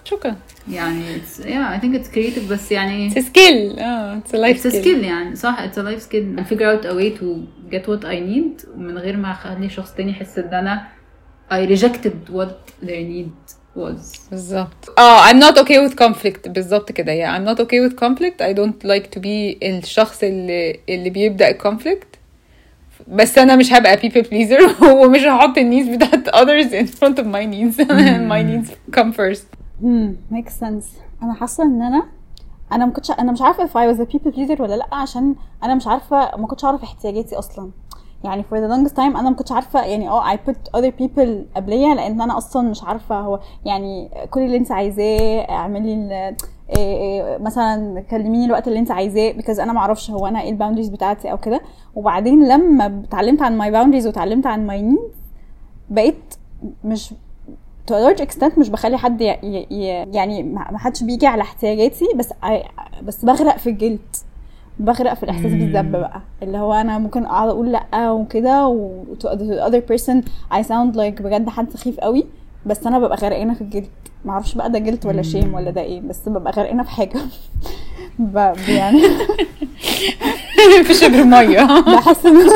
شكرا
يعني it's yeah I think it's creative بس يعني
it's a skill اه it's a life
it's a skill يعني صح it's a life skill I figure out a way to get what I need ومن غير ما اخلي شخص تاني يحس ان انا I rejected what their need was.
بالظبط آه I'm not okay with conflict. بالظبط كده. Yeah I'm not okay with conflict. I don't like to be الشخص اللي اللي بيبدأ الكونفليكت بس أنا مش هبقى people pleaser ومش هحط النيدز بتاعت others in front of my needs. My needs come first.
Hmm, makes sense. أنا حاسة إن أنا أنا ما كنتش أنا مش عارفة if I was a people pleaser ولا لأ عشان أنا مش عارفة ما كنتش أعرف احتياجاتي أصلا. يعني for the longest time أنا ما كنتش عارفة يعني آه I put other people قبليه لأن أنا أصلا مش عارفة هو يعني كل اللي أنت عايزاه اعملي إيه إيه مثلا كلميني الوقت اللي أنت عايزاه because أنا ما أعرفش هو أنا إيه ال boundaries بتاعتي أو كده وبعدين لما اتعلمت عن my boundaries واتعلمت عن my needs بقيت مش to a large extent مش بخلي حد يعني ما حدش بيجي على احتياجاتي بس. بس بغرق في الجلد بغرق في
الإحساس.
بالذنب بقى. اللي هو أنا ممكن أقعد أقول لأ وكده و to the other person I sound like بجد حد سخيف قوي بس أنا ببقى غرقانة في الجلد معرفش بقى ده جلد ولا شيم ولا ده إيه بس ببقى غرقانة في حاجة. ب... يعني
في شبر ميه
بحس ان.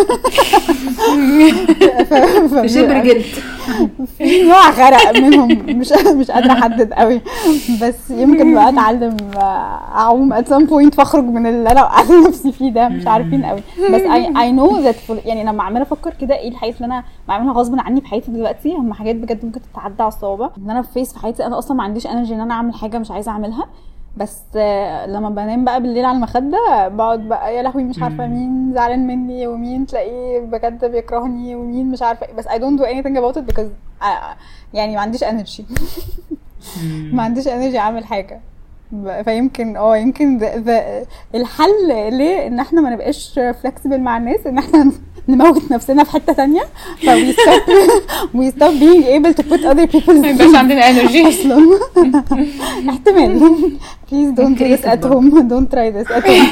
في شبر جلد
في نوع غرق منهم. مش مش قادرة أحدد قوي. بس يمكن بقى أتعلم أعوم at some point فأخرج من اللي أنا وقعت نفسي فيه ده. مش عارفين قوي. بس I, I know that for, يعني لما عمالة أفكر كده إيه الحاجات اللي أنا بعملها غصب عني في حياتي دلوقتي هم حاجات بجد ممكن تتعدى على الصوابع. إن أنا في فيس في حياتي أنا أصلا ما عنديش energy إن أنا أعمل حاجة مش عايزة أعملها. بس آه، لما بنام بقى بالليل على المخدة بقعد بقى يا لهوي مش عارفة مين زعلان مني ومين تلاقيه بجد بيكرهني ومين مش عارفة. بس I don't do anything about it because I, يعني ما عنديش energy. ما عنديش energy أعمل حاجة. فيمكن آه يمكن ذا- ذا- الحل ليه إن إحنا ما نبقاش flexible مع الناس إن إحنا نموت نفسنا في حتة تانية ف we stop we stop being able to put other people's
ما يبقاش عندنا energy
أصلا احتمال please don't do this at home don't try this at home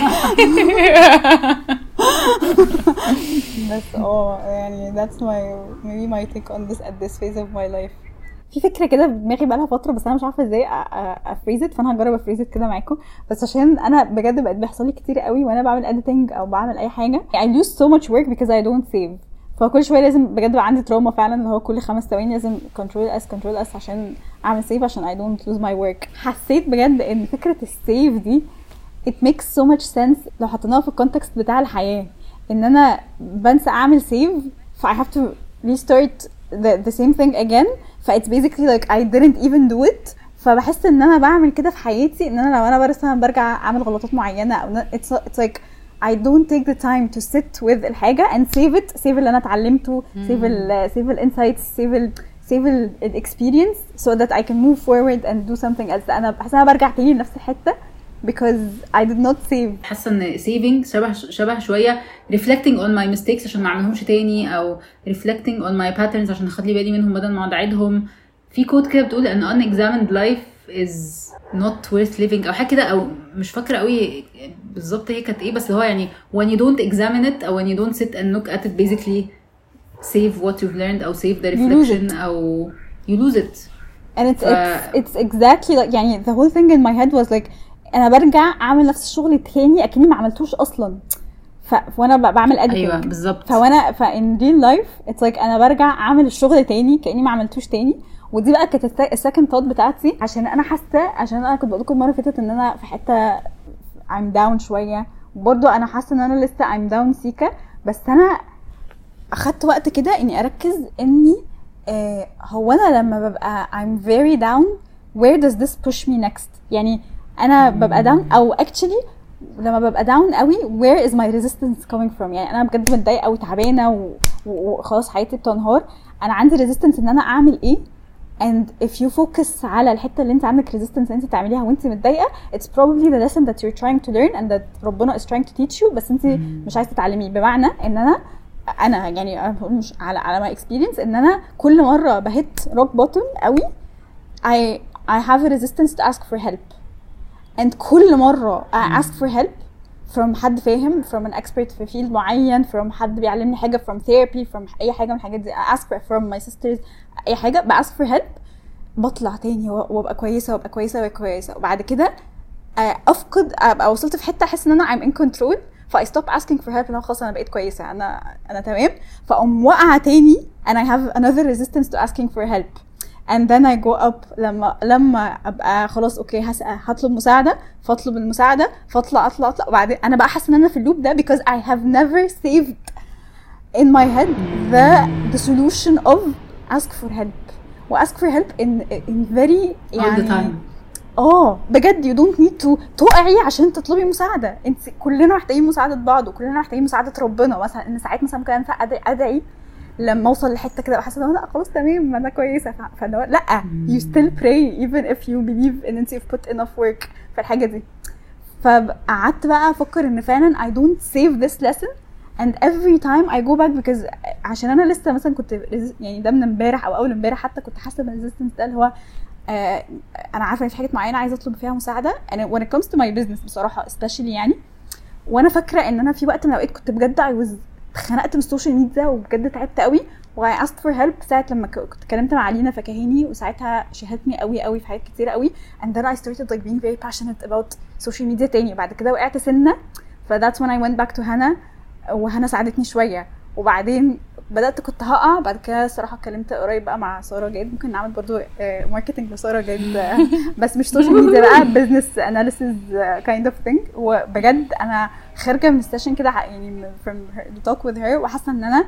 بس آه يعني that's my maybe my take on this at this phase of my life في فكرة كده في دماغي بقالها فترة بس أنا مش عارفة إزاي a phrase it فأنا هجرب a phrase it كده معاكم. بس عشان أنا بجد بقت بيحصل لي كتير قوي وأنا بعمل editing أو بعمل أي حاجة. I lose so much work because I don't save. فكل شوية لازم بجد بقى عندي trauma فعلا اللي هو كل خمس ثواني لازم control S control S عشان أعمل save عشان I don't lose my work. حسيت بجد إن فكرة ال save دي it makes so much sense لو حطيناها في ال context بتاع الحياة. إن أنا بنسى أعمل save ف I have to restart the same thing again. ف it's basically like I didn't even do it فبحس ان انا بعمل كده في حياتي ان انا لو انا مثلا برجع اعمل غلطات معينه او إن it's, it's like I don't take the time to sit with الحاجة and save it save اللي أنا اتعلمته save ال save ال insights save ال save ال ال experience so that I can move forward and do something else أنا بحس إن أنا برجع تاني لنفس الحتة because I did not save
حاسه ان saving شبه شبه شوية reflecting on my mistakes عشان ما اعملهمش تاني أو reflecting on my patterns عشان اخد لي بالي منهم بدل ما اقعد اعيدهم في كود كده بتقول ان unexamined life is not worth living أو حاجة كده أو مش فاكره قوي بالظبط هي كانت إيه بس هو يعني when you don't examine it أو when you don't sit and look at it basically save what you've learned أو save the
You
reflection أو you lose it
and it's
ف-
it's it's exactly like يعني the whole thing in my head was like أنا برجع اعمل نفس الشغل تاني اكني ما عملتوش أصلا. ف... وأنا ب- بعمل editing.
أيوه بالظبط.
فوانا ف in real life it's like أنا برجع اعمل الشغل تاني كأني ما عملتوش تاني. ودي بقى كانت ال second thought بتاعتي. عشان أنا حاسة عشان أنا كنت بقول لكم المره اللي فاتت إن أنا في حتة I'm down شوية. وبرضه أنا حاسة إن أنا لسه I'm down سيكا بس أنا أخدت وقت كده إني أركز إني آه هو أنا لما ببقى I'm very down where does this push me next يعني أنا ببقى down. أو actually لما ببقى داون قوي where is my resistance coming from يعني أنا بجد متضايقة وتعبانه وخلاص حياتي بتنهار. أنا عندي resistance إن أنا أعمل إيه؟ And if you focus على الحتة اللي أنت عندك resistance إن أنت تعمليها وأنت متضايقة it's probably the lesson that you're trying to learn and that ربنا is trying to teach you بس أنت مش عايزة تتعلميه. بمعنى إن أنا أنا يعني مش على على my experience إن أنا كل مرة بهت rock bottom قوي I I have a resistance to ask for help. And كل مرة I ask for help from حد فاهم from an expert في field معين from حد بيعلمني حاجة from therapy from أي حاجة من الحاجات دي. I ask for from my sisters أي حاجة. ب ask for help بطلع تاني وأبقى كويسة وأبقى كويسة وأبقى كويسة. وبعد كده آه، أفقد أبقى وصلت في حتة أحس إن أنا I'm in control ف I stop asking for help هو خلاص أنا بقيت كويسة أنا أنا تمام. فأقوم واقعة تاني and I have another resistance to asking for help. And then I go up لما لما أبقى خلاص أوكي هس... هطلب مساعدة فاطلب المساعدة فاطلع اطلع اطلع. وبعدين أنا بقى حاسة إن أنا في اللوب ده because I have never saved in my head the the solution of ask for help. و ask for help in in very
all the
يعني
time.
آه بجد you don't need to تقعي عشان تطلبي مساعدة. انت كلنا محتاجين مساعدة بعض وكلنا محتاجين مساعدة ربنا. مثلا إن ساعات مثلا ممكن أدعي لما اوصل لحتة كده بحس إن لأ خلاص تمام ما أنا كويسة. فاللي هو لأ you still pray even if you believe ان انت put enough work في الحاجة دي. فقعدت بقى أفكر إن فعلا I don't save this lesson and every time I go back because عشان أنا لسه مثلا كنت يعني ده من امبارح أو أول امبارح حتى كنت حاسة بال resistance ده اللي هو آه أنا عارفة إن في حاجات معينة عايزة أطلب فيها مساعدة. أنا when it comes to my business بصراحة especially يعني وأنا فاكرة إن أنا في وقت من الأوقات كنت بجد I was اتخنقت من السوشيال ميديا وبجد تعبت قوي. و I asked for help ساعة لما كنت اتكلمت مع لينا فكهاني وساعتها مي قوي قوي في حاجات كتير قوي. And then I started like being very passionate about social media تاني. بعد كده وقعت سنة ف that's when I went back to هنا وهنا ساعدتني شوية. وبعدين بدأت كنت هقع بعد كده الصراحة اتكلمت قريب بقى مع سارة جاد ممكن نعمل برضو marketing لسارة جاد آه، بس مش سوشيال ميديا بقى business analysis kind of thing وبجد أنا خارجة من ال session كده يعني from her, the talk with her وحاسة إن أنا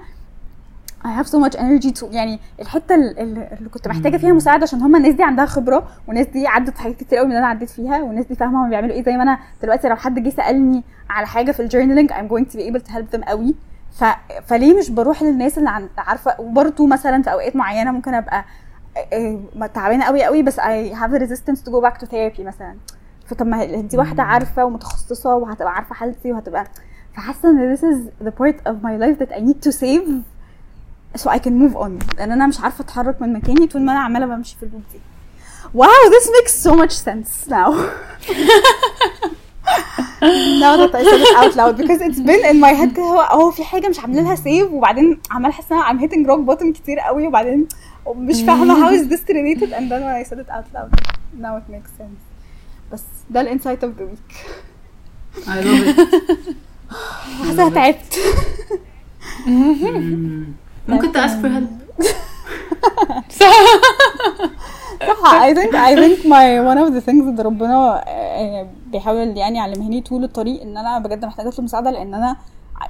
I have so much energy to يعني الحتة ال- ال- اللي كنت محتاجة فيها مساعدة عشان هم الناس دي عندها خبرة والناس دي عدت حاجات كتير قوي من اللي أنا عديت فيها والناس دي فاهمة هم بيعملوا إيه. زي ما أنا دلوقتي لو حد جه سألني على حاجة في الجورنالينج I'm going to be able to help them قوي. ف... فليه مش بروح للناس اللي عن... عارفة وبرده مثلا في أوقات معينة ممكن أبقى آه، آه، تعبانة قوي قوي بس I have the resistance to go back to therapy مثلا. فطب ما دي واحدة عارفة ومتخصصة وهتبقى عارفة حالتي وهتبقى فحاسة إن this is the part of my life that I need to save so I can move on. لأن أنا مش عارفة أتحرك من مكاني طول ما أنا عمالة بمشي في اللوب دي. Wow this makes so much sense now. now that I said it out loud because it's been in my head كده هو آه في حاجة مش عامله لها save وبعدين عماله احس ان أنا I'm hitting rock bottom كتير قوي وبعدين مش فاهمه how is this related and then when I said it out loud now it makes sense بس ده ال insight of the week
I love it
حاسه تعبت
مم. ممكن to ask for help
صح. I think I think my one of the things اللي ربنا آه، بيحاول يعني يعلمهاني طول الطريق إن أنا بجد محتاجة اطلب مساعده لأن أنا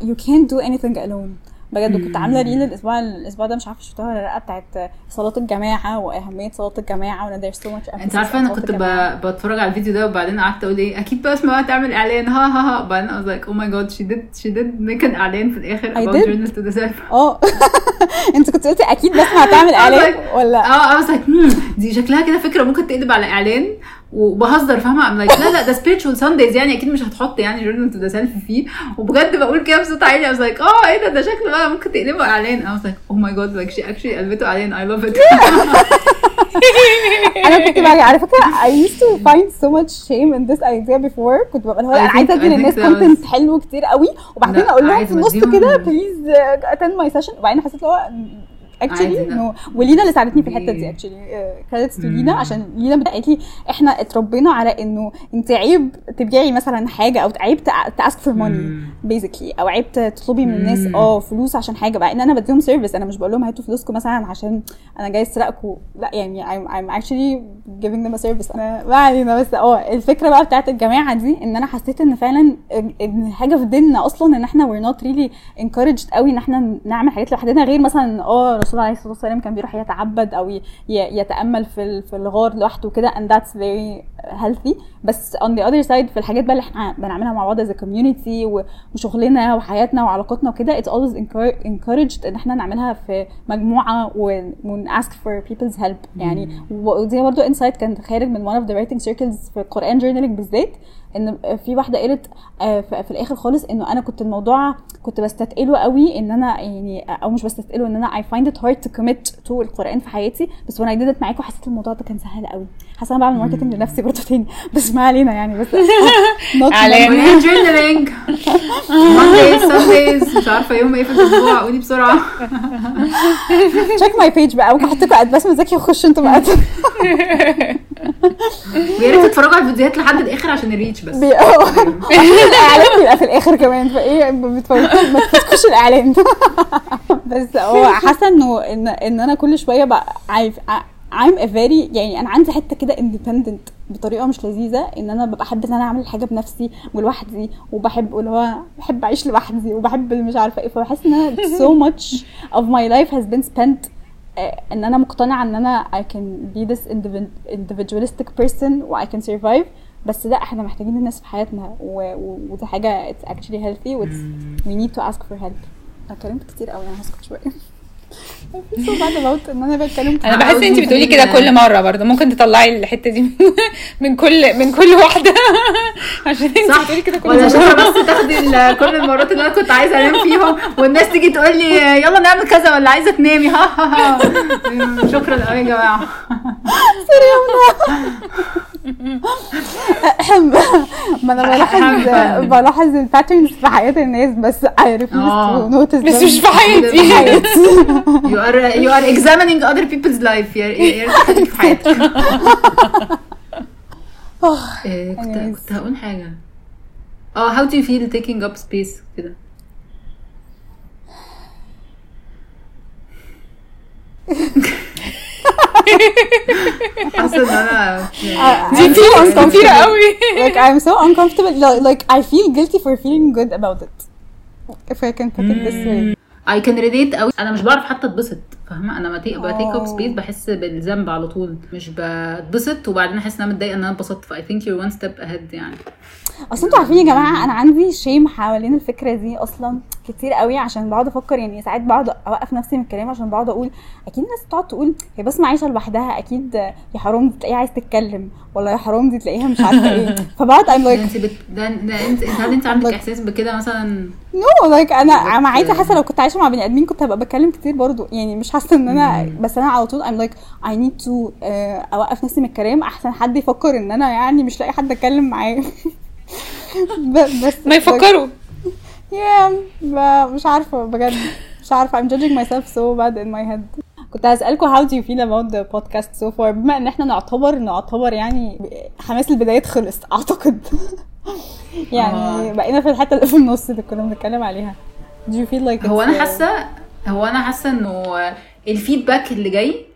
you can't do anything alone. بجد كنت عاملة ريل الأسبوع الأسبوع ده مش عارفة شفتها ولا لأ بتاعت صلاة الجماعة وأهمية صلاة الجماعة وان there's so much
انت عارفة
أنا
كنت. بتفرج على الفيديو ده وبعدين قعدت أقول إيه أكيد بقى اسمها تعمل إعلان ها ها ها. بعدين I was like oh my god she did she did make an إعلان في الآخر
I
about
did.
journal to the self
آه. أنت كنت قلتي أكيد بس هتعمل
إعلان
ولا؟
آه I was like hmm, دي شكلها كده فكرة ممكن تقلب على إعلان. وبهزر فاهمة؟ I'm like لا لا ده spiritual Sundays يعني أكيد مش هتحط يعني journal to the self فيه. وبجد بقول كده بصوت عالي was like آه إيه ده؟ ده شكله بقى ممكن تقلبه إعلان. Was like oh my god like she actually قلبته إعلان. I love it.
أنا كنت بقى على فكره I used to find so much shame in this idea before. كنت ببقى
أنا
عايزة ادي للناس content حلو كتير قوي وبعدين أقول لهم في النص كده please attend my session وبعدين حسيت اللي هو
actually.
انه ولينا اللي ساعدتني في الحتة دي actually credits
to.
لينا عشان لينا قالت لي إحنا اتربينا على إنه أنت عيب تبيعي مثلا حاجة أو عيب to ask for
money.
basically أو عيب تطلبي من الناس. آه فلوس عشان حاجة بقى إن أنا بديهم service أنا مش بقول لهم هاتوا فلوسكم مثلا عشان أنا جاي أسرقكم لا يعني I'm, I'm actually giving them a service أنا ما علينا بس آه الفكرة بقى بتاعت الجماعة دي إن أنا حسيت إن فعلا إن حاجة في ديننا أصلا إن إحنا we're not really encouraged قوي إن إحنا نعمل حاجات لوحدنا غير مثلا آه الرسول عليه الصلاة والسلام كان بيروح يتعبد أو يتأمل في في الغار لوحده كده and that's very healthy. بس on the other side في الحاجات بقى اللي إحنا بنعملها مع بعض as a community وشغلنا وحياتنا وعلاقاتنا وكده it's always encour- encouraged إن إحنا نعملها في مجموعة ون ask for people's help. يعني ودي برضو insight كان خارج من one of the writing circles في القرآن journaling بالذات. إن في واحدة قالت آه، في الآخر خالص إنه أنا كنت الموضوع كنت بستثقله قوي إن أنا يعني أو مش بستثقله إن أنا I find it hard to commit to القرآن في حياتي بس وأنا it معاكم حسيت الموضوع ده كان سهل قوي. حاسة أنا بعمل ماركتنج لنفسي برضه تاني بس ما علينا يعني بس
journaling. Mondays Sundays مش عارفة يوم إيه في الأسبوع قولي بسرعة.
Check my page بقى ممكن أحط لكم اد بس زكي وخشوا أنتوا بقى.
ويا ريت تتفرجوا على الفيديوهات لحد الآخر عشان الريتش بس.
الإعلان بيبقى في الآخر كمان فإيه ما تفوتكوش الإعلان. بس هو حاسة إنه ان إن أنا كل شوية بقى عارف I'm a very يعني أنا عندي حتة كده independent بطريقة مش لذيذة إن أنا ببقى أحب إن أنا أعمل حاجة بنفسي ولوحدي وبحب اللي هو بحب أعيش لوحدي وبحب مش عارفة إيه. فبحس إن أنا so much of my life has been spent آه، إن أنا مقتنعة إن أنا I can be this individ- individualistic person و I can survive. بس لأ إحنا محتاجين الناس في حياتنا و- و- ودي حاجة it's actually healthy و it's- we need to ask for help. اتكلمت كتير قوي أنا هسكت شوية. Bad about إن أنا بتكلم
أنا بحس إن انت بتقولي كده كل مرة برضه. ممكن تطلعي الحتة دي من كل من كل واحدة. عشان انت
صح.
بتقولي كده كل مرة.
شايفة بس تاخدي كل المرات اللي أنا كنت عايزة أنام فيهم والناس تيجي تقول لي يلا نعمل كذا ولا عايزة تنامي. ها ها ها شكرا قوي يا جماعة
ما أنا بلاحظ بلاحظ الباترنز في حياة الناس بس I refuse
آه.
to notice
بس مش في حياتي.
في حياتي.
You are you are examining other people's life. في حياتك. إيه، كنت. كنت هقول حاجة. آه how do you feel taking up space كده؟ حاسه ان أنا
دي كتير كتير قوي
like I'm so uncomfortable. Like, I feel guilty for feeling good about it. If I can put it this way.
I can relate قوي. أنا مش بعرف حتى أتبسط فاهمة؟ أنا لما take
up.
space بحس بالذنب على طول. مش بتبسط وبعدين أحس إن أنا متضايقة إن أنا اتبسطت. ف I think you're one step ahead يعني.
أصل أنتوا عارفين يا جماعة أنا عندي شيم حوالين الفكرة دي أصلا كتير قوي عشان بقعد أفكر يعني ساعات بقعد أوقف نفسي من الكلام عشان بقعد أقول أكيد الناس بتقعد تقول هي بسمة عايشه لوحدها أكيد يا حرام دي تلاقيها عايز تتكلم ولا يا حرام دي تلاقيها مش عارفة إيه. فبقعد
ده
like
انت بت... ده, انت هل انت عندك إحساس بكده مثلا؟
No like أنا عايزه
Like-
حاسة لو كنت عايشة مع بني آدمين كنت هبقى بتكلم كتير برضو يعني مش حاسة إن أنا
مم.
بس أنا على طول like I need to آه، أوقف نفسي من الكلام أحسن حد يفكر إن أنا يعني مش لاقي حد أتكلم معاه. بس
ما يفكروا.
yeah ب- مش عارفة بجد. مش عارفة. I'm judging myself so bad in my head. كنت هسألكوا how do you feel about the podcast so far بما إن إحنا نعتبر نعتبر يعني حماس البدايات خلص أعتقد. يعني
آه.
بقينا في الحتة اللي في النص اللي كنا بنتكلم عليها. Do you feel like
هو أنا حاسه هو أنا حاسة إنه الفيدباك اللي جاي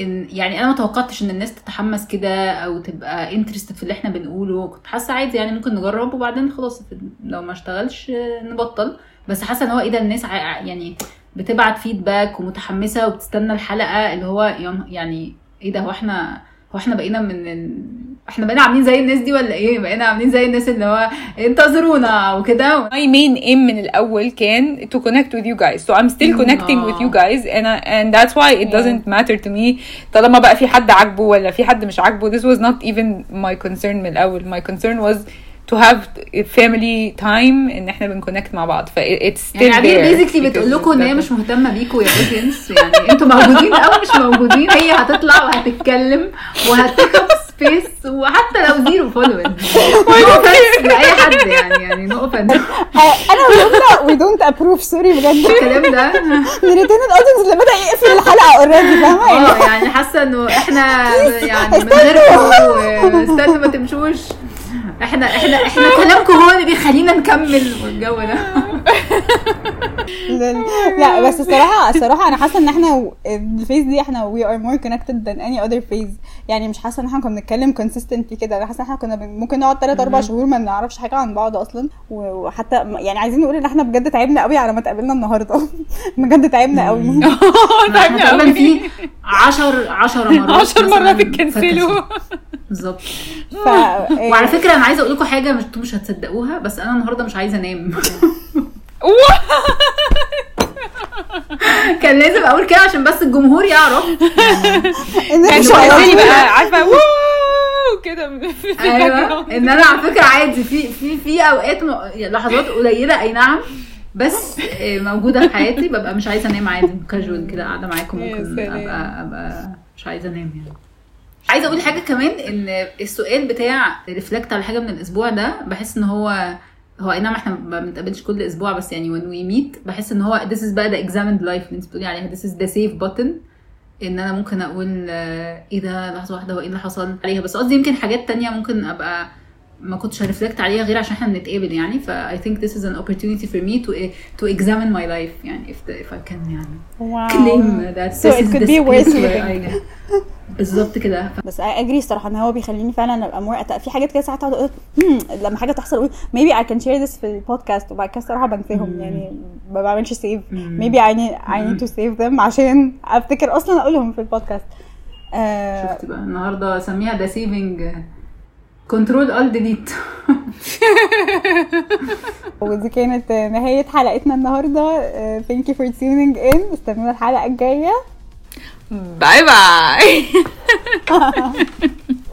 إن يعني أنا ما توقعتش إن الناس تتحمس كده أو تبقى انترستد في اللي إحنا بنقوله. كنت حاسة عادي يعني ممكن نجرب وبعدين خلاص لو ما اشتغلش آه، نبطل. بس حاسة إن هو إيه ده؟ الناس يعني بتبعت فيدباك ومتحمسة وبتستنى الحلقة اللي هو يعني إيه ده؟ هو إحنا هو إحنا بقينا من. إحنا بقينا عاملين زي الناس دي ولا إيه؟ بقينا عاملين زي الناس اللي هو انتظرونا وكده.
My main aim من الأول كان to connect with you guys. So I'm still connecting with you guys and I, and that's why it doesn't matter to me. طالما بقى في حد عاجبه ولا في حد مش عاجبه this was not even my concern من الأول. My concern was to have family time ان إحنا بن connect مع بعض. ف it's still
يعني عبير
there basically
بتقول لكم إن هي مش مهتمة بيكم يا audience يعني أنتوا موجودين أو مش موجودين. هي هتطلع وهتتكلم وه take up space وحتى لو zero followers لأي حد يعني يعني no offense
أنا ويومنا we don't approve. sorry بجد.
الكلام ده.
نريتين ال audience اللي بدأ يقفل الحلقة already فاهمة؟ يعني
آه يعني حاسة إنه إحنا يعني من غيركم استنوا ما تمشوش. إحنا إحنا إحنا كلامكم هو اللي بيخلينا نكمل والجو ده.
لا بس الصراحه الصراحه أنا حاسة إن إحنا الفيز دي إحنا we are more connected than any other phase. يعني مش حاسة إن إحنا كنا بنتكلم consistently كده أنا حاسة إن إحنا كنا ممكن نقعد 3 4 شهور ما نعرفش حاجة عن بعض أصلا. وحتى يعني عايزين نقول إن إحنا بجد تعبنا قوي على ما اتقابلنا النهارده. بجد تعبنا قوي.
تعبنا قوي.
في 10 10 مرات
10 مرات اتكنسلوا.
بالظبط.
ف...
وعلى فكرة أنا عايزة أقول لكم حاجة مش أنتوا مش هتصدقوها بس أنا النهارده مش عايزة أنام. كان لازم أقول كده عشان بس الجمهور يعرف.
إن
كان
مش
بالنسبة لي بقى عارفة كده.
أيوه. إن أنا على فكرة عادي في في في أوقات م... لحظات قليلة أي نعم بس آه، موجودة في حياتي ببقى مش عايزة أنام عادي كاجوال كده قاعدة معاكم ممكن. أبقى أبقى مش عايزة أنام يعني. عايزة أقول حاجة كمان إن السؤال بتاع ريفلكت على حاجة من الأسبوع ده بحس إن هو هو اي نعم إحنا ما بنتقابلش كل أسبوع بس يعني when we meet بحس ان هو this is بقى the examined life اللي انت بتقولي عليها. This is the safe button ان أنا ممكن أقول آه، إيه ده؟ لحظة واحدة هو إيه اللي حصل؟ عليها. بس قصدي يمكن حاجات تانية ممكن ابقى ما كنتش هرفلكت عليها غير عشان إحنا بنتقابل يعني. ف I think this is an opportunity for me to to examine my life يعني if the, if I can يعني
واو.
claim that
So
this
it
is
could
the
be living.
بالظبط كده.
بس اجري الصراحة إن هو بيخليني فعلا أبقى مور في حاجات كده ساعات أقعد أقول "Hmm، لما حاجة تحصل أقول maybe I can share this في البودكاست وبعد كده الصراحة بنساهم. يعني ما بعملش سيف maybe I need I need to save them عشان أفتكر أصلا أقولهم في البودكاست آه
شفت بقى النهارده اسميها ده سيفنج كنترول ال ديليت
ودي كانت نهاية حلقتنا النهاردة thank you for tuning in استنونا الحلقة bye
bye. هاهاهاهاها